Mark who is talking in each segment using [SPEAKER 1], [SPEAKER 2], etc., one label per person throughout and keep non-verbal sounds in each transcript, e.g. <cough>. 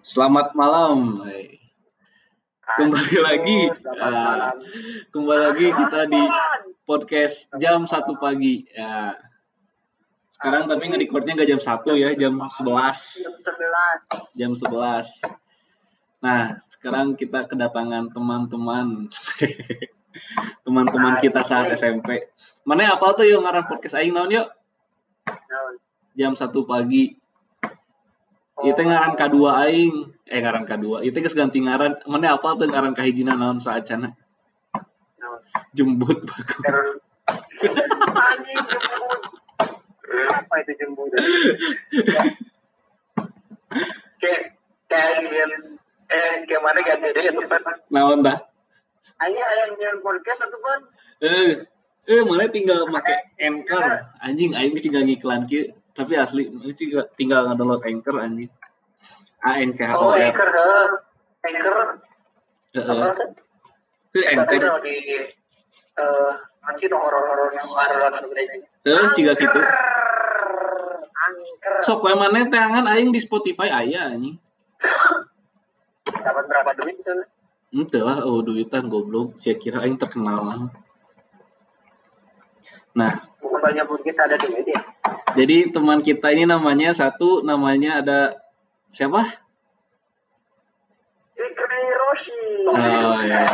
[SPEAKER 1] Selamat malam. Hai. Kembali lagi.
[SPEAKER 2] Malam.
[SPEAKER 1] Kembali lagi kita di podcast jam 1 pagi. Ya. Sekarang tapi nge-recordnya nggak jam 1 ya, jam 11.
[SPEAKER 2] Jam 11.
[SPEAKER 1] Jam 11. Nah, sekarang kita kedatangan teman-teman. <laughs> teman-teman kita saat SMP. Mana apa tuh yang ngaran podcast aing naon yuk? Jam 1 pagi. Itu ngaran K2 aing. Eh ngaran K2. Itu geus ganti ngaran. Mana apa tuh ngaran kahijina naon saacana? Jembut.
[SPEAKER 2] Terus. Anjing jembut. Apa itu jembut? Kayak kayak eh kayak mana ganti deh kan.
[SPEAKER 1] Naon dah?
[SPEAKER 2] Anjing aya nyian podcast atau kan?
[SPEAKER 1] Eh, eh mana tinggal make Anchor. Anjing aing tinggal ngiklan kieu. Tapi asli tinggal ngedownload Anchor anjing. A N K H O
[SPEAKER 2] Oh,
[SPEAKER 1] R.
[SPEAKER 2] anchor. Anchor.
[SPEAKER 1] Teu
[SPEAKER 2] Tapi
[SPEAKER 1] Anchor.
[SPEAKER 2] di eh masih dong horor-horor yang horor gede.
[SPEAKER 1] Teu ciga kitu.
[SPEAKER 2] Angker.
[SPEAKER 1] Sok we maneh tangan aing di Spotify aya anjing.
[SPEAKER 2] Dapat berapa duit sana?
[SPEAKER 1] Ente lah, oh duitan goblok. Saya kira aing terkenal lah. Nah,
[SPEAKER 2] Bukan banyak podcast ada duit ya?
[SPEAKER 1] jadi teman kita ini namanya satu namanya ada siapa?
[SPEAKER 2] Ikri Roshi.
[SPEAKER 1] Oh, iya. <laughs>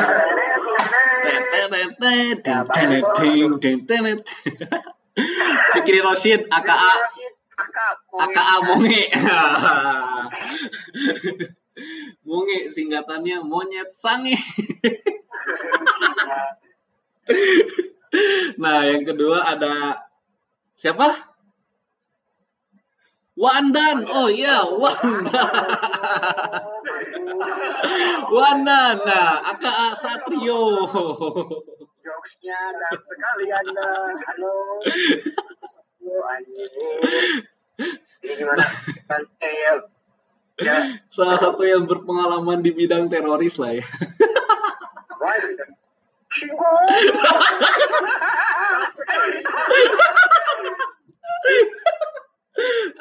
[SPEAKER 1] Fikri Roshid, AKA AKA Monge. <laughs> Monge singkatannya monyet sange. <laughs> Nah, yang kedua ada siapa? Wandan. Oh iya, Wandan. Wandan. Nah, AKA Satrio.
[SPEAKER 2] Jokesnya dan sekali anda. Halo. Ini gimana? Kan. Ya.
[SPEAKER 1] Salah satu yang berpengalaman di bidang teroris lah ya.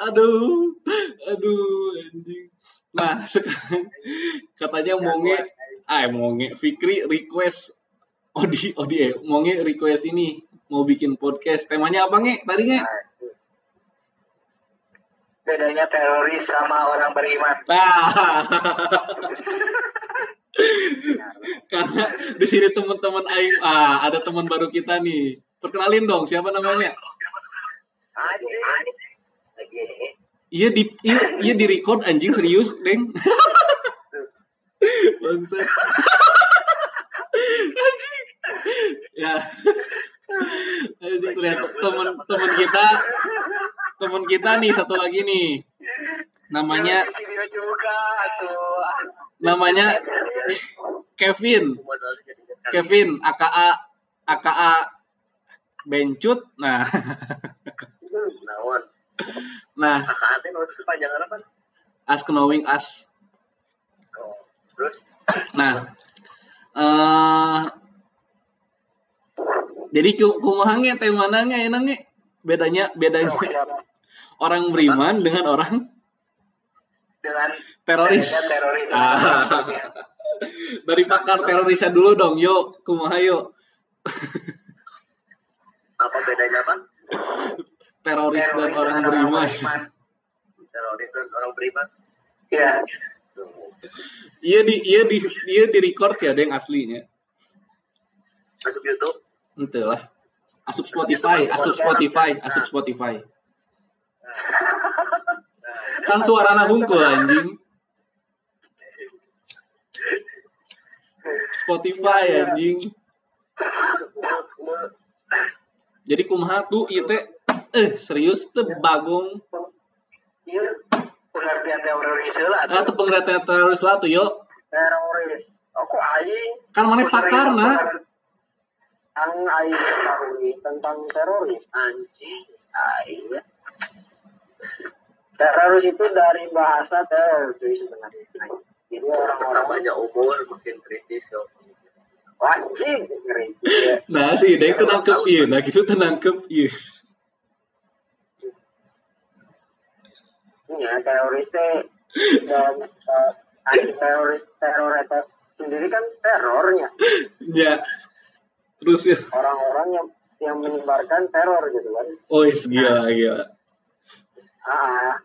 [SPEAKER 1] Aduh, aduh, anjing. Nah, sekarang katanya Monge, ah Monge, Fikri request Odi, Odi, eh, Monge request ini mau bikin podcast. Temanya apa nge? Tadi nge?
[SPEAKER 2] Bedanya teroris sama orang beriman.
[SPEAKER 1] Nah, <laughs> karena di sini teman-teman Aing, ah ada teman baru kita nih. Perkenalin dong, siapa namanya?
[SPEAKER 2] Anjing.
[SPEAKER 1] Iya di iya, iya di record anjing serius, Deng. <laughs> Bangsat. anjing. Ya. Anjing ternyata teman-teman kita teman kita nih satu lagi nih. Namanya namanya Kevin. Kevin AKA AKA Bencut. Nah. Nah,
[SPEAKER 2] Kakak ante nulis kepanjangan apa?
[SPEAKER 1] as knowing us.
[SPEAKER 2] Oh, terus
[SPEAKER 1] Nah, eh jadi ku- kumaha nge teh mana nge enak nge? Bedanya bedanya
[SPEAKER 2] siapa?
[SPEAKER 1] orang beriman dengan orang
[SPEAKER 2] dengan
[SPEAKER 1] teroris.
[SPEAKER 2] dengan teroris.
[SPEAKER 1] Ah. Dari pakar terorisnya dulu dong, yuk kumaha yuk.
[SPEAKER 2] Apa bedanya apa?
[SPEAKER 1] Teroris dan orang beriman.
[SPEAKER 2] Teroris dan orang beriman. Iya.
[SPEAKER 1] Iya di iya di iya di record ya ada yang aslinya.
[SPEAKER 2] Masuk YouTube.
[SPEAKER 1] Ente lah. Asup Spotify, asup Spotify, asup <laughs> Spotify. Kan suarana hungkul anjing. Spotify anjing. Jadi kumaha tuh ieu teh eh serius teh bagong
[SPEAKER 2] Iya. Pengertian teroris lah.
[SPEAKER 1] ah teu pengertian teroris lah tuh yo.
[SPEAKER 2] Teroris. Aku aing.
[SPEAKER 1] Kan mana pakarna.
[SPEAKER 2] Ang aing ketahui tentang teroris anjing. Aing. ya. Teroris itu dari bahasa teror cuy sebenarnya. Jadi orang-orang banyak umur makin kritis yo. Anjing, ngeri. Ya.
[SPEAKER 1] Nah sih dek teu nangkep ieu, nah gitu teu nangkep
[SPEAKER 2] Ya, teroris teh dan uh, anti teroris teror itu sendiri kan terornya
[SPEAKER 1] Ya. Terus ya.
[SPEAKER 2] orang-orang yang yang menyebarkan teror gitu kan
[SPEAKER 1] Oh, is, gila, gila.
[SPEAKER 2] ah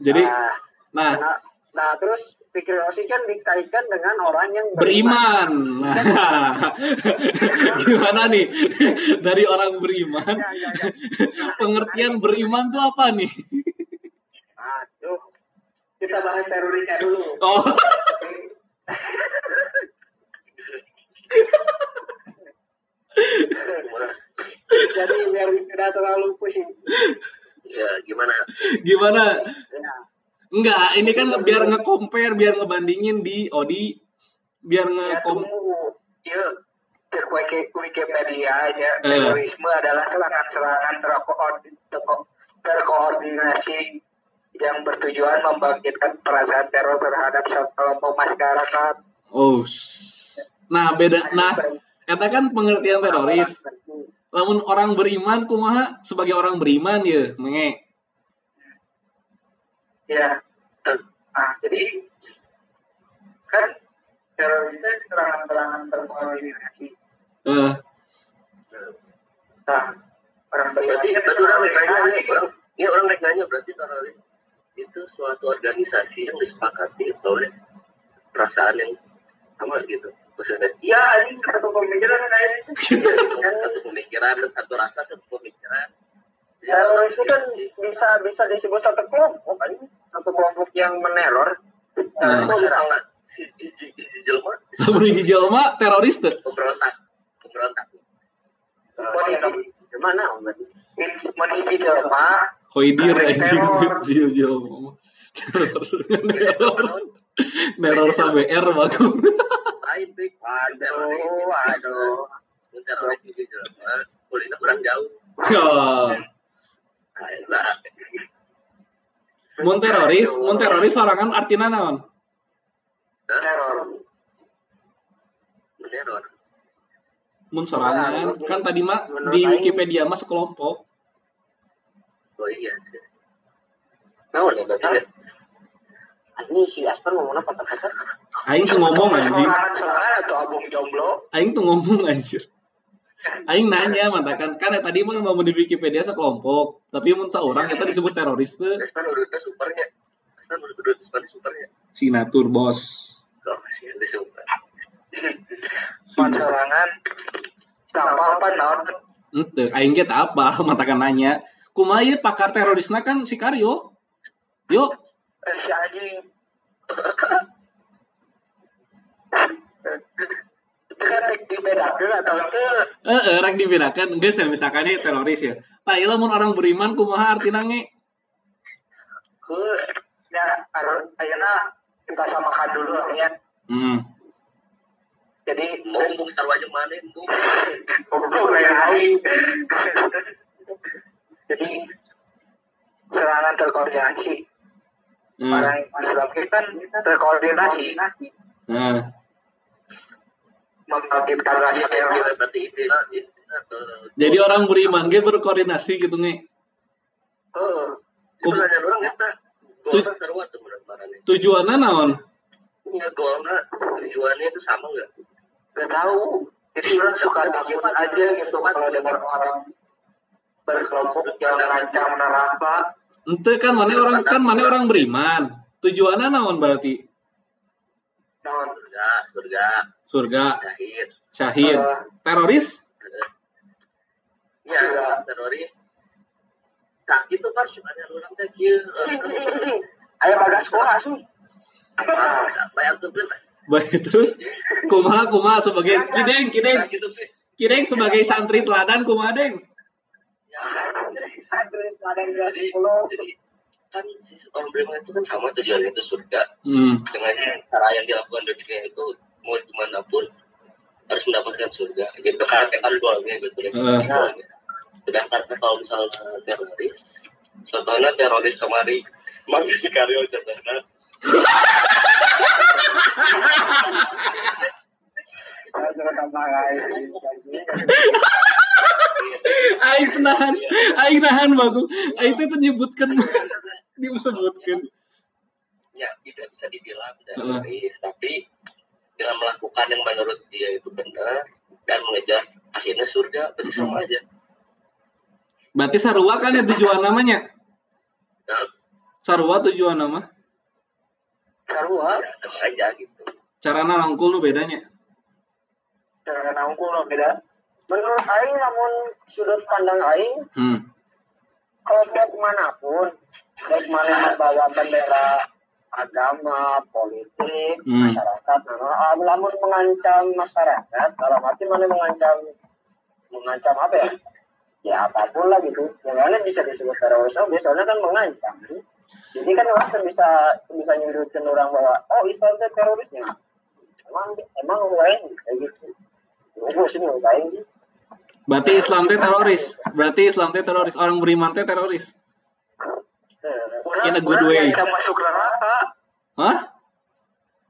[SPEAKER 1] Jadi,
[SPEAKER 2] ah,
[SPEAKER 1] nah,
[SPEAKER 2] nah, nah terus pikir Rosi kan dikaitkan dengan orang yang
[SPEAKER 1] beriman. Nah, <laughs> gimana nih? Dari orang beriman,
[SPEAKER 2] Ya, ya, ya.
[SPEAKER 1] pengertian beriman tuh apa nih?
[SPEAKER 2] Kita bahas terorisnya dulu.
[SPEAKER 1] Oh,
[SPEAKER 2] Jadi biar tidak terlalu pusing.
[SPEAKER 3] ya gimana
[SPEAKER 1] gimana?
[SPEAKER 2] Ya.
[SPEAKER 1] Enggak, ini kan biar nge-compare, biar ngebandingin di Odi, biar nge-com
[SPEAKER 2] tunggu. Ya, cek Wiki- Wikipedia aja.
[SPEAKER 1] Eh.
[SPEAKER 2] Terorisme adalah serangan-serangan terkoordin- terko- terkoordinasi yang bertujuan membangkitkan perasaan teror terhadap suatu kelompok masyarakat.
[SPEAKER 1] Oh. Nah, beda. Nah, katakan pengertian teroris. Lamun orang beriman kumaha sebagai orang beriman ya, menge.
[SPEAKER 2] Ya. Nah, jadi kan terorisnya serangan-serangan terkoordinasi.
[SPEAKER 1] Eh,
[SPEAKER 2] Nah, orang
[SPEAKER 3] berarti
[SPEAKER 2] beriman
[SPEAKER 3] berarti orang rek nanya orang ini orang nanya berarti teroris itu suatu organisasi yang disepakati oleh perasaan yang sama gitu. Maksudnya
[SPEAKER 2] Ya, ini satu pemikiran kayak
[SPEAKER 3] kan satu pemikiran. <laughs> Dan satu rasa satu pemikiran. Ya,
[SPEAKER 2] teroris itu kan bisa bisa disebut satu kelompok kan? Satu kelompok yang meneror.
[SPEAKER 1] Nah.
[SPEAKER 3] Bisa nggak si hiji hiji jelma
[SPEAKER 1] hiji jelema teroris teu.
[SPEAKER 3] pemberontak pemberontak.
[SPEAKER 2] Posisi gimana om menisi jelma
[SPEAKER 1] Khoidir
[SPEAKER 2] Teror.
[SPEAKER 1] anjing. Jil. Teror. Neror sampai R bagus.
[SPEAKER 2] waduh waduh.
[SPEAKER 3] Teroris kulina kurang jauh. Nah
[SPEAKER 1] Mun teroris, mun teroris sorangan artina naon?
[SPEAKER 2] teror.
[SPEAKER 3] Meneror
[SPEAKER 1] Mun sorangan. Kan tadi mah di Wikipedia mah sekelompok.
[SPEAKER 3] Oh iya sih. Naon ya
[SPEAKER 2] ini si Asper ngomong apa kata
[SPEAKER 1] Aing tuh ngomong anjing.
[SPEAKER 2] sorangan sorangan atau abung jomblo
[SPEAKER 1] Aing tuh ngomong anjir. Aing nanya mantakan. Kan ya tadi mah mau di Wikipedia sekelompok, tapi mun saurang kita disebut teroris tuh
[SPEAKER 3] Vespa urutnya supernya urut Vespa supernya
[SPEAKER 1] sinatur bos.
[SPEAKER 3] super
[SPEAKER 2] Pan sorangan apa naon?
[SPEAKER 1] Ente, aing ge teu apa <laughs> mantakan nanya. Kumaha ieu pakar terorisna kan si Karyo. Yuk,
[SPEAKER 2] Eh, si anjing kan
[SPEAKER 1] eh eh, rek dibedakan geus ya misalkan ieu teroris ya. Tah ieu lamun orang beriman kumaha artina nge?
[SPEAKER 2] ya ayeuna kita samakan dulu ya
[SPEAKER 1] Hmm.
[SPEAKER 2] jadi
[SPEAKER 3] mau sarwa aja mana
[SPEAKER 2] Goblok kayak aing. Jadi serangan terkoordinasi.
[SPEAKER 1] Hmm.
[SPEAKER 2] Orang Islam kita kan terkoordinasi
[SPEAKER 1] Nah,
[SPEAKER 2] membangkitkan rasa yang
[SPEAKER 1] jadi orang beriman ge berkoordinasi gitu
[SPEAKER 3] itu ya sarwa tuh bener barangnya
[SPEAKER 1] Tujuanna naon?
[SPEAKER 3] ya golnya tujuannya itu sama nggak
[SPEAKER 2] Gak tahu. Jadi orang suka takut aja gitu kalau dengar orang berkelompok yang merancang neraka.
[SPEAKER 1] Ente kan mana orang kan mana orang beriman. Tujuannya naon berarti?
[SPEAKER 2] Non.
[SPEAKER 3] surga surga
[SPEAKER 1] Surga,
[SPEAKER 3] syahid
[SPEAKER 1] syahid,
[SPEAKER 2] Eh,
[SPEAKER 1] teroris.
[SPEAKER 3] ya
[SPEAKER 2] Surga.
[SPEAKER 3] teroris kaki tuh pas ada orang
[SPEAKER 2] cing. Ayo bagas sekolah su.
[SPEAKER 3] banyak tuh Pin.
[SPEAKER 1] Baik terus kumaha kumaha sebagai kideng kideng kideng sebagai santri teladan kumaha deng.
[SPEAKER 2] Santri ada
[SPEAKER 3] jadi
[SPEAKER 2] sepuluh.
[SPEAKER 3] jadi kan beriman itu kan sama tujuannya itu surga
[SPEAKER 1] Hmm.
[SPEAKER 3] dengan cara yang dilakukan di dunia itu mau di mana pun harus mendapatkan surga gitu kan goalnya gitu ya. Goalnya. sedangkan kalau misalnya teroris contohnya teroris kemari manggil si karyo contohnya <laughs>
[SPEAKER 1] Aing nahan, aing nahan bagus. Aing teh menyebutkan <laughs> disebutkan.
[SPEAKER 4] ya tidak bisa dibilang
[SPEAKER 1] Heeh.
[SPEAKER 4] teroris tapi dengan melakukan yang menurut dia itu benar dan mengejar akhirnya surga berarti sama aja
[SPEAKER 1] Berarti sarua kan ya tujuan namanya.
[SPEAKER 4] nah,
[SPEAKER 1] Sarua tujuan nama.
[SPEAKER 2] Sarua,
[SPEAKER 4] ya, sama aja gitu
[SPEAKER 1] Carana nangkul nu bedanya.
[SPEAKER 2] Cara nangkul lo beda.
[SPEAKER 5] menurut aing namun sudut pandang aing
[SPEAKER 1] Hmm.
[SPEAKER 5] kelompok mana pun baik mana bawa bendera agama politik
[SPEAKER 1] Hmm.
[SPEAKER 5] masyarakat nah, namun mengancam masyarakat dalam arti mana mengancam mengancam apa ya ya apa pun lah gitu yang mana bisa disebut teroris oh, biasanya kan mengancam jadi kan orang tuh bisa bisa nyudutkan orang bahwa oh Islam itu terorisnya emang emang lain kayak gitu gue sih menurut aing sih
[SPEAKER 1] Berarti Islam teh teroris. Berarti Islam teh teroris. Orang beriman teh teroris.
[SPEAKER 5] Eh,
[SPEAKER 1] In a good way.
[SPEAKER 2] diancam masuk neraka.
[SPEAKER 1] Hah?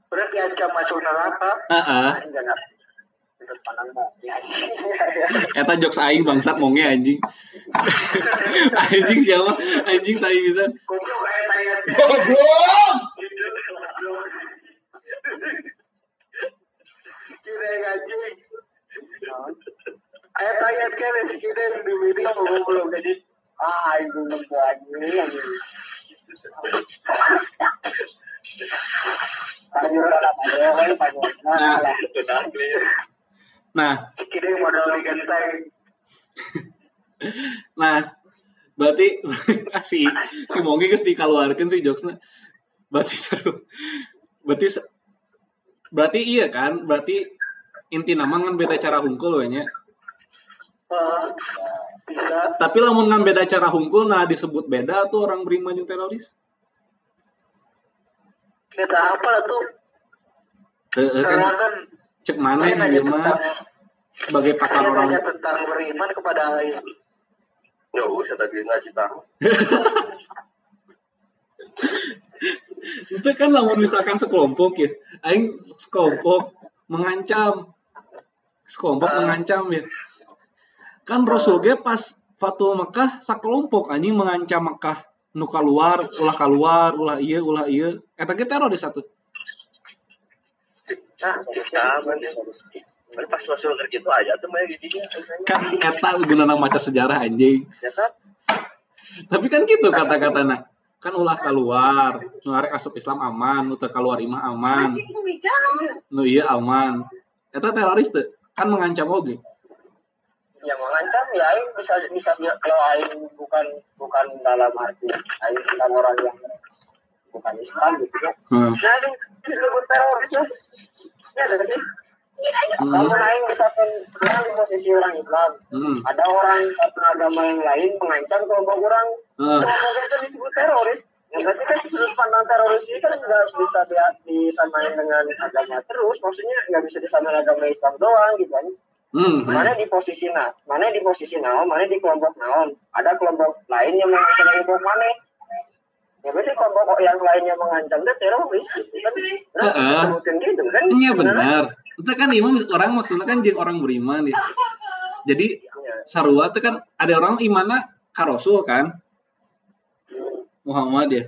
[SPEAKER 2] Udah diancam masuk neraka.
[SPEAKER 1] Heeh.
[SPEAKER 5] mau ya
[SPEAKER 1] Eta jokes aing bangsat monge anjing. <laughs> anjing siapa? Anjing tai bisa.
[SPEAKER 2] Goblok kayak tanya.
[SPEAKER 1] Goblok.
[SPEAKER 2] Kira anjing. Si kita yang di jadi
[SPEAKER 5] ah aing belum Panjur lah, panjur, panjur. Nah.
[SPEAKER 1] Nah, nah berarti <laughs> si si monge geus dikeluarkeun sih jokesnya. Berarti seru. Berarti berarti iya kan? Berarti inti nama kan beda cara hungkul we
[SPEAKER 2] Eh, bisa
[SPEAKER 1] Tapi lamun ngan beda cara hungkul nah disebut beda tuh orang beriman jeung teroris.
[SPEAKER 2] kita apa lah tuh?
[SPEAKER 1] Heeh
[SPEAKER 2] karena
[SPEAKER 1] kan
[SPEAKER 2] kan
[SPEAKER 1] cek mana yang
[SPEAKER 2] nanya
[SPEAKER 1] dia mah
[SPEAKER 2] tentang
[SPEAKER 1] sebagai pakar
[SPEAKER 2] saya
[SPEAKER 1] orang
[SPEAKER 2] tentang beriman kepada Allah
[SPEAKER 4] ya usah tadi ngaji tahu.
[SPEAKER 1] Itu kan lamun misalkan sekelompok ya. Aing sekelompok mengancam. Sekelompok
[SPEAKER 2] Ah.
[SPEAKER 1] mengancam ya kan Rasul ge pas Fatwa Mekah sakelompok anjing mengancam Mekah. Nu keluar ulah keluar ulah iya ulah iya eta ge teroris satu?
[SPEAKER 5] Nah,
[SPEAKER 4] sama pas masuk kerja itu aja tuh giginya
[SPEAKER 1] kan eta gunana maca sejarah anjing.
[SPEAKER 4] Ya kan?
[SPEAKER 1] Tapi kan gitu kata-katana kan ulah keluar nu arek asup Islam aman nu teu keluar imah aman. Nu iya aman. Eta teroris tuh kan mengancam oge
[SPEAKER 5] yang mengancam ya aing bisa bisa kalau aing bukan bukan dalam arti aing bukan orang yang bukan Islam gitu ya.
[SPEAKER 1] Hmm.
[SPEAKER 5] Nah, aing disebut teroris lah. Ya ada sih.
[SPEAKER 1] Hmm.
[SPEAKER 5] Namun aing misalkan orang di posisi orang Islam,
[SPEAKER 1] Hmm.
[SPEAKER 5] ada orang satu agama yang lain mengancam kelompok orang,
[SPEAKER 1] Hmm.
[SPEAKER 5] kelompok itu disebut teroris. Ya berarti kan sudut pandang teroris ini kan nggak bisa dia disamain dengan agama terus, maksudnya nggak bisa disamain agama Islam doang gitu kan.
[SPEAKER 1] Hmm.
[SPEAKER 5] mana di posisi na mana di posisi naon mana di kelompok naon ada kelompok lain yang mengancam kelompok mana ya berarti kelompok yang lain yang mengancam itu teroris gitu kan Nah,
[SPEAKER 1] Heeh.
[SPEAKER 5] sebutin gitu kan
[SPEAKER 1] Iya benar. Itu kan imam orang maksudnya kan jeung orang beriman ya. Jadi
[SPEAKER 5] Iya.
[SPEAKER 1] sarua itu kan ada orang imana ka Rasul kan. Muhammad ya.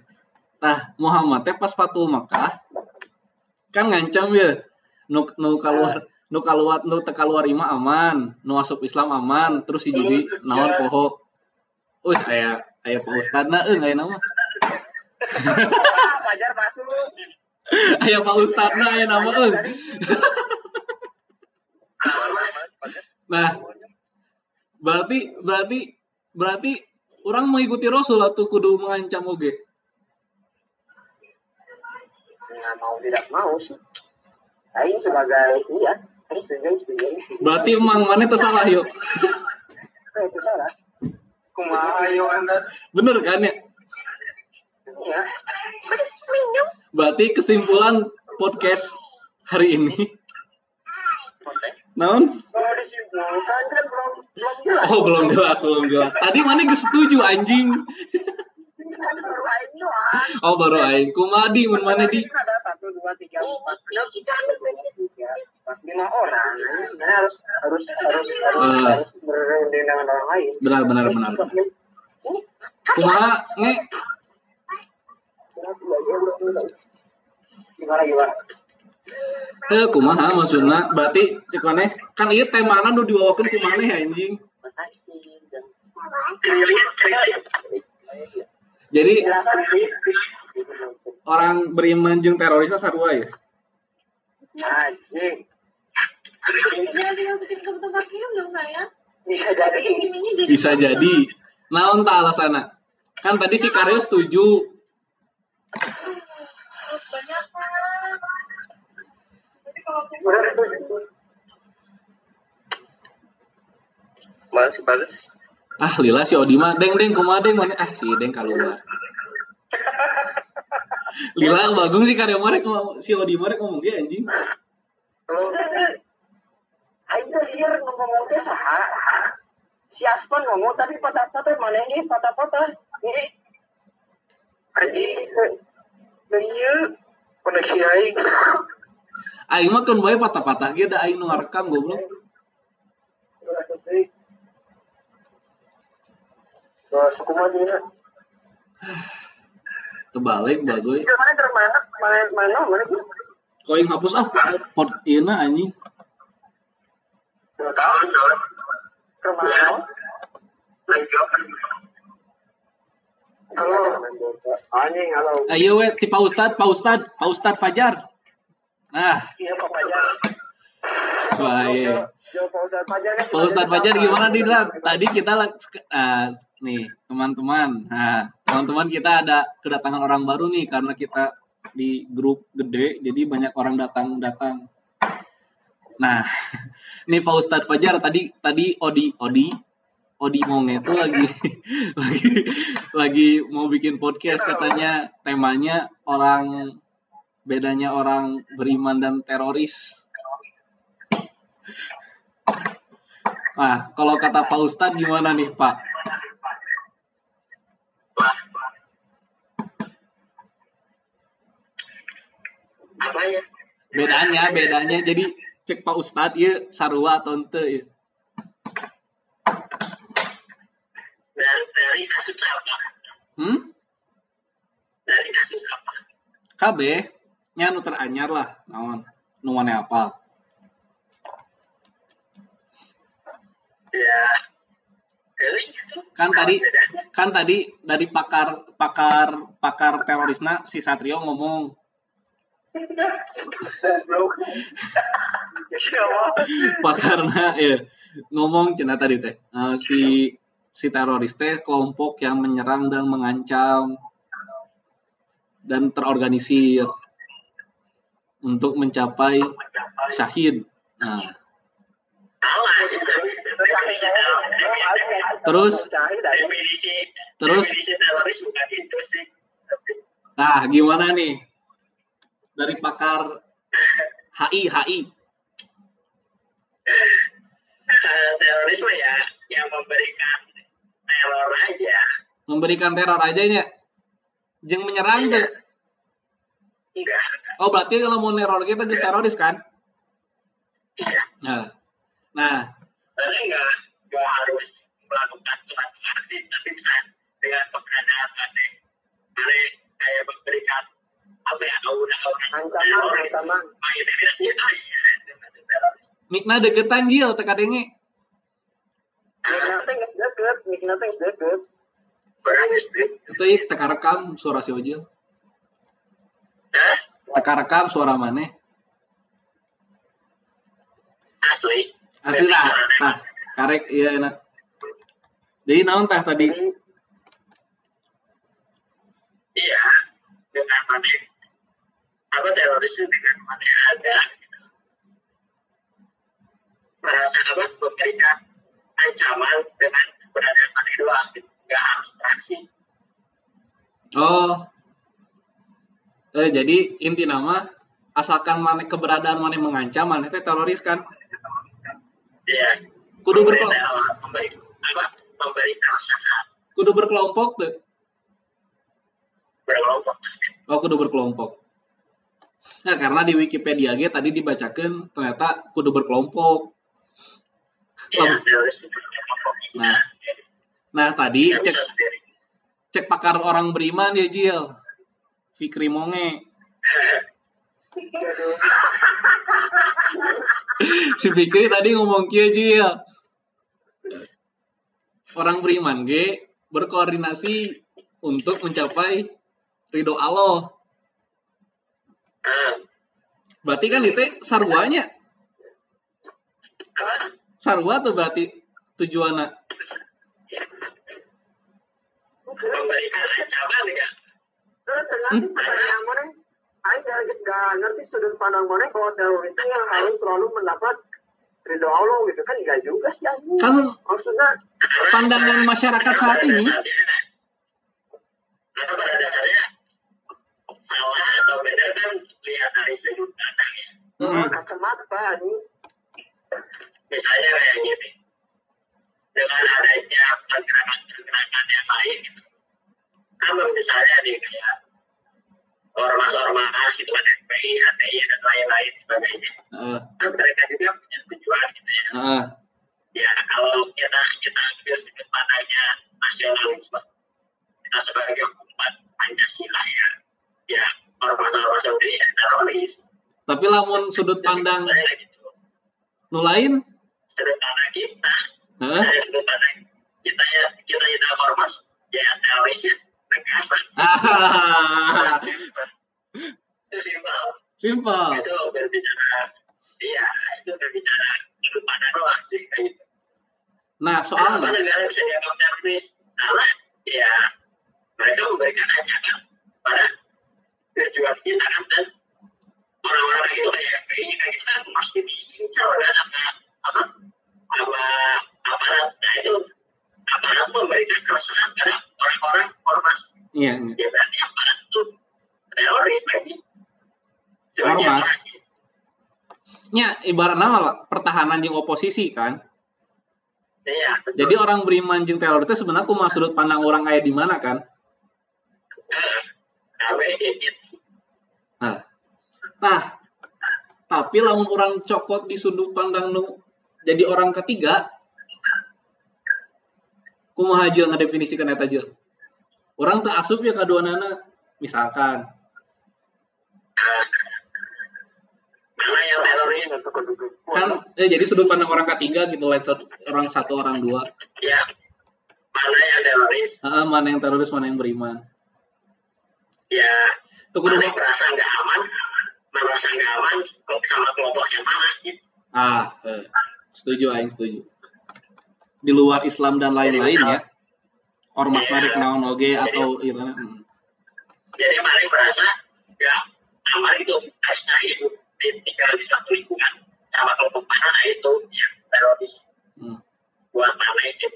[SPEAKER 1] Nah, Muhammad teh pas Fatul Makkah kan ngancam ya nu nu keluar nu keluar nu teu keluar imah aman, nu asup Islam aman, terus si judi naon poho. Uy, aya aya Pak Ustadna euy aya nama.
[SPEAKER 5] Ah, Fajar masuk
[SPEAKER 1] Aya Pak Ustadna aya nama euy. Nah, berarti berarti berarti orang mengikuti Rasul atau kudu mengancam oge.
[SPEAKER 5] nggak mau tidak mau sih Aing sebagai iya setuju setuju setuju.
[SPEAKER 1] Berarti emang mana tersalah yuk.
[SPEAKER 5] Eh, itu salah
[SPEAKER 2] kumaha ayo anda
[SPEAKER 1] Bener kan ya?
[SPEAKER 5] iya
[SPEAKER 1] Berarti kesimpulan podcast hari ini. Naon?
[SPEAKER 5] kan belum belum jelas
[SPEAKER 1] Oh belum jelas, belum jelas. Tadi mana setuju anjing.
[SPEAKER 5] Baru Aing doang
[SPEAKER 1] Oh baru aing. Kumadi mun mana di?
[SPEAKER 5] ada satu dua tiga empat lima tiga empat lima orang. Ini harus harus harus harus harus berunding dengan orang lain.
[SPEAKER 1] Benar benar benar. Kumaha nge?
[SPEAKER 5] Gimana gimana?
[SPEAKER 1] Eh, kumaha maksudna? Berarti cek maneh kan ieu temana nu dibawakeun ku maneh anjing.
[SPEAKER 4] makasih dan
[SPEAKER 1] Jadi
[SPEAKER 5] jelasan
[SPEAKER 1] orang beriman jeung terorisnya sarua ya.
[SPEAKER 5] anjing
[SPEAKER 6] Jangan dimasukin ke tempat minum dong Kak, ya.
[SPEAKER 5] bisa jadi
[SPEAKER 1] Bisa jadi. Naon alasana? Kan tadi si Karyo setuju.
[SPEAKER 6] banyak. Tapi
[SPEAKER 4] sih
[SPEAKER 1] Ah, lila si Odi mah deng deng kumaha deng mana ah si deng keluar. <laughs> Lila bagung si Karyo marek ngomong- si Odi marek ngomong ge anjing. <laughs>
[SPEAKER 5] Teh liar ngomong teh saha. Si Aspan ngomong tapi patah-patah mana ini patah-patah. Ini anjing. Iya.
[SPEAKER 2] koneksi aing <laughs>
[SPEAKER 1] Aing mah kan bae patah-patah ge da aing nu ngarekam goblok.
[SPEAKER 5] Terus aku mah dina.
[SPEAKER 1] Terbalik bagoy.
[SPEAKER 5] Itu mana termana? Mana mana mana?
[SPEAKER 1] Kau yang hapus ah pot ieu na anjing.
[SPEAKER 5] Enggak tahu. Termana? Halo. Anjing halo.
[SPEAKER 1] Ayo we ti Pak Ustad, Pak Ustad, Pak Ustad Fajar. Nah,
[SPEAKER 5] Iya Pak Fajar.
[SPEAKER 1] Baik.
[SPEAKER 5] Pak Ustadz Fajar kan.
[SPEAKER 1] Pak Ustadz Fajar gimana nih Dran? Tadi kita ah, nih teman-teman, nah teman-teman kita ada kedatangan orang baru nih karena kita di grup gede, jadi banyak orang datang-datang. Nah, <laughs> nih Pak Ustadz Fajar tadi tadi Odi Odi Odi Monge itu lagi <laughs> lagi lagi mau bikin podcast katanya temanya orang bedanya orang beriman dan teroris. Nah, kalau kata Pak Ustadz gimana nih Pak?
[SPEAKER 4] ya
[SPEAKER 1] Bedanya, bedanya. Jadi cek Pak Ustadz ya sarua atau ente ya.
[SPEAKER 4] dari dari kasus apa
[SPEAKER 1] Hmm?
[SPEAKER 4] dari kasus apa
[SPEAKER 1] KB nya nu teranyar lah naon nu mana apal. Kan tadi kan tadi dari pakar pakar pakar terorisna si Satrio ngomong
[SPEAKER 5] Goblok. Ya
[SPEAKER 1] ngomong cina tadi teh eh, si si teroris teh kelompok yang menyerang dan mengancam dan terorganisir untuk mencapai syahid. Nah, Terus? Terus? nah gimana nih dari pakar HI HI
[SPEAKER 4] terorisme ya yang memberikan teror aja
[SPEAKER 1] memberikan teror aja nya, jeng menyerang tuh.
[SPEAKER 4] enggak
[SPEAKER 1] Oh berarti kalau mau neror kita geus teroris kan?
[SPEAKER 4] iya
[SPEAKER 1] Nah, nah
[SPEAKER 4] karena enggak enggak harus melakukan suatu aksi tapi bisa dengan pengadaan aneh aneh kayak memberikan apa ya aura-aura
[SPEAKER 5] Ancaman, ancaman.
[SPEAKER 4] Definisi itu iya
[SPEAKER 1] mikna deketan jil teka denge.
[SPEAKER 5] Mikna teh geus deket, mikna deket.
[SPEAKER 1] Itu ieu teka rekam suara si Ojil. Teka rekam suara mana?
[SPEAKER 4] asli
[SPEAKER 1] Asli lah. Nah, karek iya enak. Jadi naon teh tadi?
[SPEAKER 4] Iya dengan mana apa teroris itu dengan mana ada gitu. merasa apa memberikan ancaman dengan keberadaan mana doang gitu. nggak harus beraksi
[SPEAKER 1] Oh. Eh jadi inti nama asalkan mana keberadaan mana mengancam mana teh teroris kan?
[SPEAKER 4] Ya
[SPEAKER 1] Kudu berkelompok.
[SPEAKER 4] apa keresahan
[SPEAKER 1] Kudu berkelompok tuh.
[SPEAKER 4] berkelompok
[SPEAKER 1] Oh, kudu berkelompok. Nah, karena di Wikipedia ge tadi dibacakan ternyata kudu berkelompok.
[SPEAKER 4] ya bisa
[SPEAKER 1] Nah. Nah, tadi cek cek pakar orang beriman ya Jil. Fikri Monge. <laughs> Si Fikri tadi ngomong kia Cil. Orang beriman ge berkoordinasi untuk mencapai ridho Allah.
[SPEAKER 4] Ah,
[SPEAKER 1] Berarti kan itu sarwanya. Sarwa tuh berarti tujuannya.
[SPEAKER 4] Memberikan ancaman ya.
[SPEAKER 5] Terus tergantung pertanyaan mana? Aing gak, gak ngerti sudut pandang mana kalau teroris itu yang harus selalu mendapat ridho Allah gitu kan enggak juga sih anjing.
[SPEAKER 1] Kan
[SPEAKER 5] Maksudnya
[SPEAKER 1] pandangan masyarakat saat ini
[SPEAKER 4] Karena pada dasarnya salah atau benar kan lihat dari sudut pandang ya.
[SPEAKER 1] Mm.
[SPEAKER 5] kacamata anjing.
[SPEAKER 4] Misalnya kayak gini, dengan adanya pergerakan-pergerakan yang lain gitu. Kan misalnya nih kayak ormas-ormas gitu kan FPI, HTI dan lain-lain sebagainya.
[SPEAKER 1] Eh,
[SPEAKER 4] Kan mereka juga punya tujuan gitu ya.
[SPEAKER 1] eh,
[SPEAKER 4] ya kalau kita kita ambil sudut pandangnya nasionalisme kita sebagai umat pancasila ya. Ya ormas-ormas sendiri ya teroris.
[SPEAKER 1] Tapi lamun sudut pandang
[SPEAKER 4] gitu.
[SPEAKER 1] nu lain,
[SPEAKER 4] sudut pandang kita. Saya sudut pandang kita ya kita kita ormas. Ya terorisnya. negara
[SPEAKER 1] ah,
[SPEAKER 4] itu simpel.
[SPEAKER 1] Simpel.
[SPEAKER 4] itu berbicara. Iya itu berbicara. Pandang doang sih kayak gitu.
[SPEAKER 1] Nah, soalnya,
[SPEAKER 4] negara bisa dianggap teroris? Karena ya mereka memberikan ancaman pada tujuan kita dan orang-orang itu kayak FPI gitu kan pasti diincar kan sama apa? Sama aparat. Nah itu aparat memberikan keresahan pada orang-orang ormas
[SPEAKER 1] iya,
[SPEAKER 4] ya berarti aparat itu teroris lagi
[SPEAKER 1] Ormas. nya ibarat nama lah, pertahanan yang oposisi kan.
[SPEAKER 4] iya betul.
[SPEAKER 1] Jadi orang beriman jeung teror itu sebenarnya kumaha sudut pandang orang kayak di mana kan?
[SPEAKER 4] Nah,
[SPEAKER 1] Nah, nah, tapi lamun orang cokot di sudut pandang nu jadi orang ketiga, kumaha aja ngedefinisikan eta aja. Orang tak asup ya kedua nana, misalkan, kan eh, jadi sudut pandang orang ketiga gitu, lain satu, orang satu orang dua,
[SPEAKER 4] ya. Mana yang teroris?
[SPEAKER 1] Ah, mana yang teroris, mana yang beriman.
[SPEAKER 4] ya.
[SPEAKER 1] Tuh kudu
[SPEAKER 4] yang merasa nggak aman? Merasa nggak aman sama kelompok yang mana? Gitu
[SPEAKER 1] ah, eh, setuju aing setuju. Di luar Islam dan lain-lain ya. Ormas
[SPEAKER 4] Iya.
[SPEAKER 1] narik naon oge atau gitu. hmm.
[SPEAKER 4] jadi yang merasa nggak aman itu hidup di tinggal di satu lingkungan sama kelompok mana nah itu yang teroris
[SPEAKER 1] Hmm.
[SPEAKER 4] buat mana itu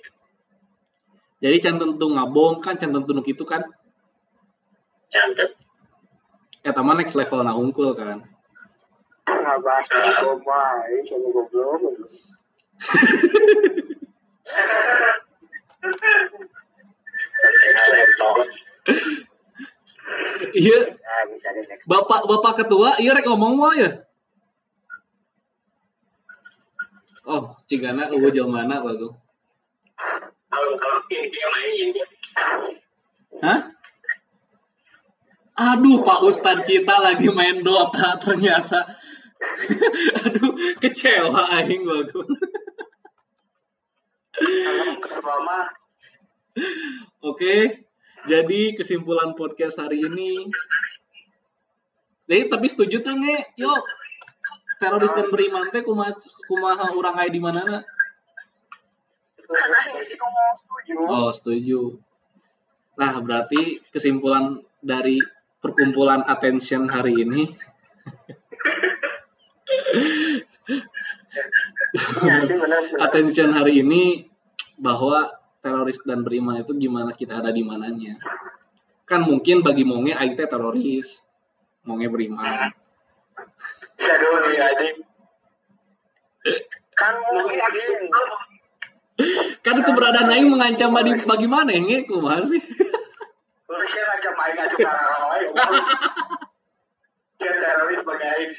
[SPEAKER 1] Jadi can tentu ngabom kan can tentu nu kitu kan.
[SPEAKER 4] cantik
[SPEAKER 1] Eta mah next level na unggul kan.
[SPEAKER 5] Nggak bahas narkoba, ini sama goblok. <laughs>
[SPEAKER 4] next level
[SPEAKER 1] Iya,
[SPEAKER 5] bisa next.
[SPEAKER 1] Bapak Bapak ketua, iya rek ngomong mah ya. Oh, cigana eueuh bagus.
[SPEAKER 4] dia main dia
[SPEAKER 1] Hah? Aduh, Pak Ustadz kita lagi main Dota ternyata. <laughs> Aduh, kecewa aing bagus. Oke, jadi kesimpulan podcast hari ini. Jadi tapi setuju tuh nge, yuk teroris dan beriman teh kumaha kumaha urang aya di mana
[SPEAKER 5] setuju.
[SPEAKER 1] Oh, setuju. Nah, berarti kesimpulan dari perkumpulan attention hari ini
[SPEAKER 5] Iya
[SPEAKER 1] attention hari ini bahwa teroris dan beriman itu gimana kita ada di mananya. Kan mungkin bagi Monge aing teh teroris, Monge beriman.
[SPEAKER 2] shadow nih anjing.
[SPEAKER 5] Kan mungkin
[SPEAKER 1] Kan keberadaan aing mengancam bagi bagaimana nge kumaha sih?
[SPEAKER 2] Aja main nggak suka orang lain. <laughs> Dia teroris bagi aing.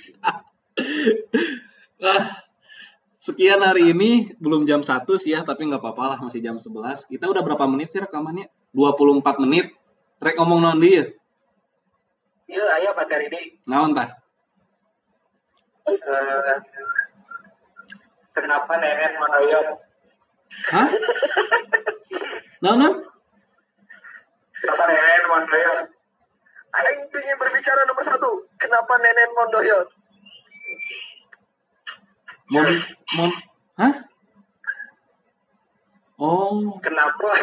[SPEAKER 1] Sekian hari ini belum jam 1 sih ya, tapi nggak apa-apa lah masih jam 11. Kita udah berapa menit sih rekamannya? 24 menit. Rek ngomong non dia.
[SPEAKER 2] Iya, ayo materi ini.
[SPEAKER 1] Naon tah?
[SPEAKER 2] Eh, kenapa nenek monoyot?
[SPEAKER 1] Hah? Nah, nah.
[SPEAKER 2] Kenapa nenek monoyot?
[SPEAKER 5] Aing ingin berbicara nomor satu. Kenapa nenek mondoyot?
[SPEAKER 1] Mon, mon, hah? Oh,
[SPEAKER 2] Kenapa? <laughs>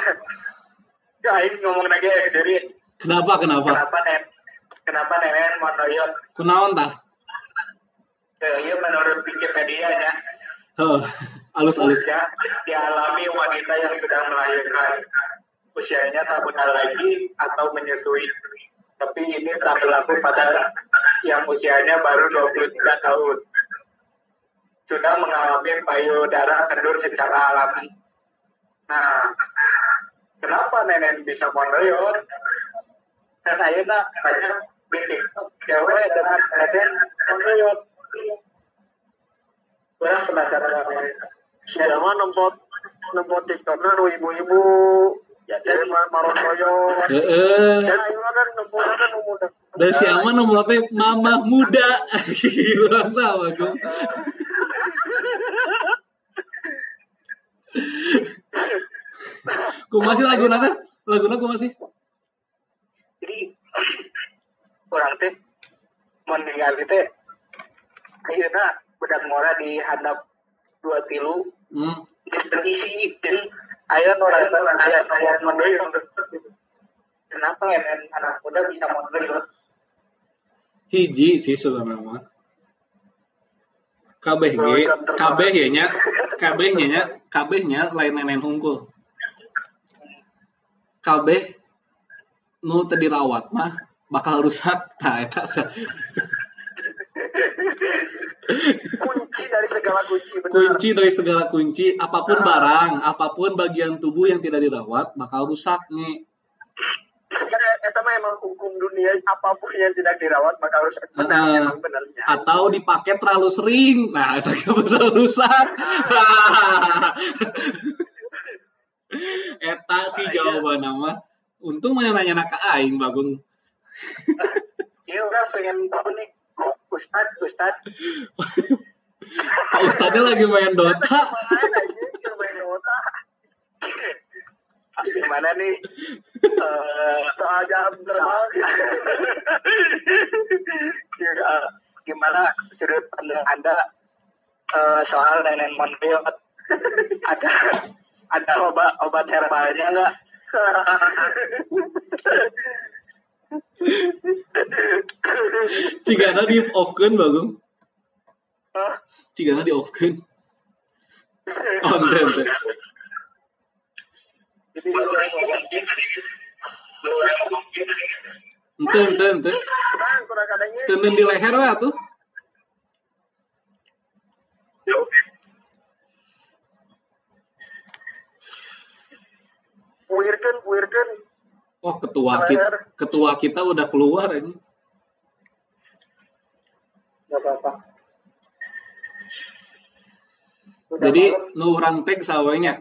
[SPEAKER 2] Ya, ini ngomong lagi ya, serius.
[SPEAKER 1] kenapa, kenapa?
[SPEAKER 2] Kenapa nenek? Kenapa nenek monoyot?
[SPEAKER 1] Kunaon tah?
[SPEAKER 2] Eh, iya menurut Wikipedia ya. <laughs>
[SPEAKER 1] Heh, alus-alus.
[SPEAKER 2] Usia dialami wanita yang sedang melahirkan. Usianya tak benar lagi atau menyusui. Tapi ini tak berlaku pada yang usianya baru 23 tahun. Sudah mengalami payudara kendur secara alami. Nah, kenapa nenek bisa monoyot? Dan saya nak banyak bikin cewek dengan nenek monoyot. Kurang penasaran apa itu.
[SPEAKER 5] Siapa mah nempot nempot tiktoknya nu ibu-ibu. Ya mah maron koyo.
[SPEAKER 1] Heeh.
[SPEAKER 5] Dan mah kan nempot kan nu muda.
[SPEAKER 1] Dan si Aman nomor teh mama muda. Gila tahu aku. Ku masih lagu nata? Lagu ku masih?
[SPEAKER 2] Jadi orang teh meninggal itu akhirnya bedak mora di handap dua tilu
[SPEAKER 1] Hmm.
[SPEAKER 2] dan isi dan ayah orang teh ayah ayah mendoyong kenapa ya men anak muda bisa mendoyong
[SPEAKER 1] Hiji sih sebenarnya mah. Kabeh ge, kabeh ya nya, kabehnya nya, kabehnya lain nenen hungkul. Kabeh nu teu dirawat mah bakal rusak. <laughs> Nah, eta eta.
[SPEAKER 5] Kunci dari segala kunci benar.
[SPEAKER 1] kunci dari segala kunci, apa pun barang, apa pun bagian tubuh yang tidak dirawat bakal rusak nih.
[SPEAKER 5] Eta mah emang hukum dunia apa pun yang tidak dirawat maka harus benar
[SPEAKER 1] Heeh.
[SPEAKER 5] emang benarnya.
[SPEAKER 1] Atau dipakai terlalu sering. Nah, itu kan bisa rusak. Eta sih jawaban nama. Untung mana nanya ke aing bagung.
[SPEAKER 2] Iya orang pengen tahu nih Ustad Ustad
[SPEAKER 1] Pak Ustadnya lagi main Dota.
[SPEAKER 5] Main Dota.
[SPEAKER 2] Gimana nih Eh,
[SPEAKER 5] Soal jam terbang.
[SPEAKER 2] gimana sudut pandang anda eh, soal nenek monoyot ada ada obat obat herbalnya nggak
[SPEAKER 1] Cigana di offkan bagung.
[SPEAKER 2] Hah?
[SPEAKER 1] Cigana di offkan. Konten teh.
[SPEAKER 2] jadi
[SPEAKER 4] Lu orang ngomong sih tadi gitu. Lu orang ngomong sih tadi gitu.
[SPEAKER 1] Ente ente ente. Tenen di leher we atuh.
[SPEAKER 4] Ya oke.
[SPEAKER 5] Puirkeun puirkeun.
[SPEAKER 1] Oh, ketua kita, ketua kita udah keluar ini.
[SPEAKER 2] nggak apa-apa
[SPEAKER 1] Jadi nu urang teh sawenya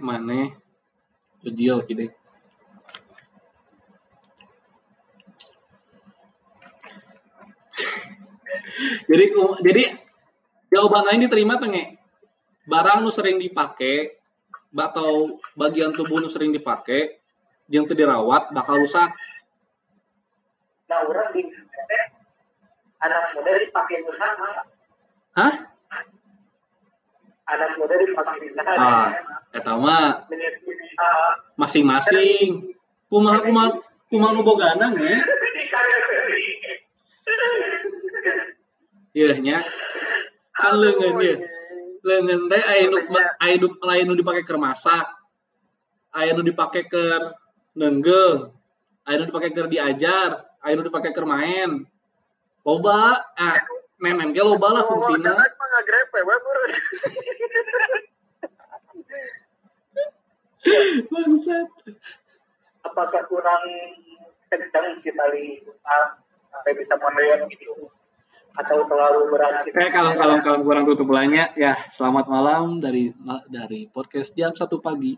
[SPEAKER 1] maneh. Ujil gitu. jadi ku- jadi jawaban lain diterima tuh nge. Barang nu sering dipakai atau bagian tubuh nu sering dipakai yang teu dirawat bakal rusak.
[SPEAKER 2] nah orang di anak muda dipakai bersama
[SPEAKER 1] Hah?
[SPEAKER 2] Anak muda bersama
[SPEAKER 1] Ah, eta mah
[SPEAKER 2] menit ah,
[SPEAKER 1] masing-masing. Kumaha kumaha kumaha nu bogana nge. Iya nya. Kan leungeun ye. Leungeun teh aya nu aya nu aya nu dipake keur masak. Aya nu dipake keur neunggeuh. Aya nu dipake keur diajar, aya nu dipake keur main. Loba, ah nenen ge loba lah fungsina.
[SPEAKER 5] Ngomong mah ngagrepe we beureun.
[SPEAKER 1] Bangsat.
[SPEAKER 2] apakah kurang kencang si tali ah, sampai bisa mendoyong gitu atau terlalu berat gitu?
[SPEAKER 1] Oke, kalau kalau kalau kurang tutup belanya ya selamat malam dari dari podcast jam satu pagi.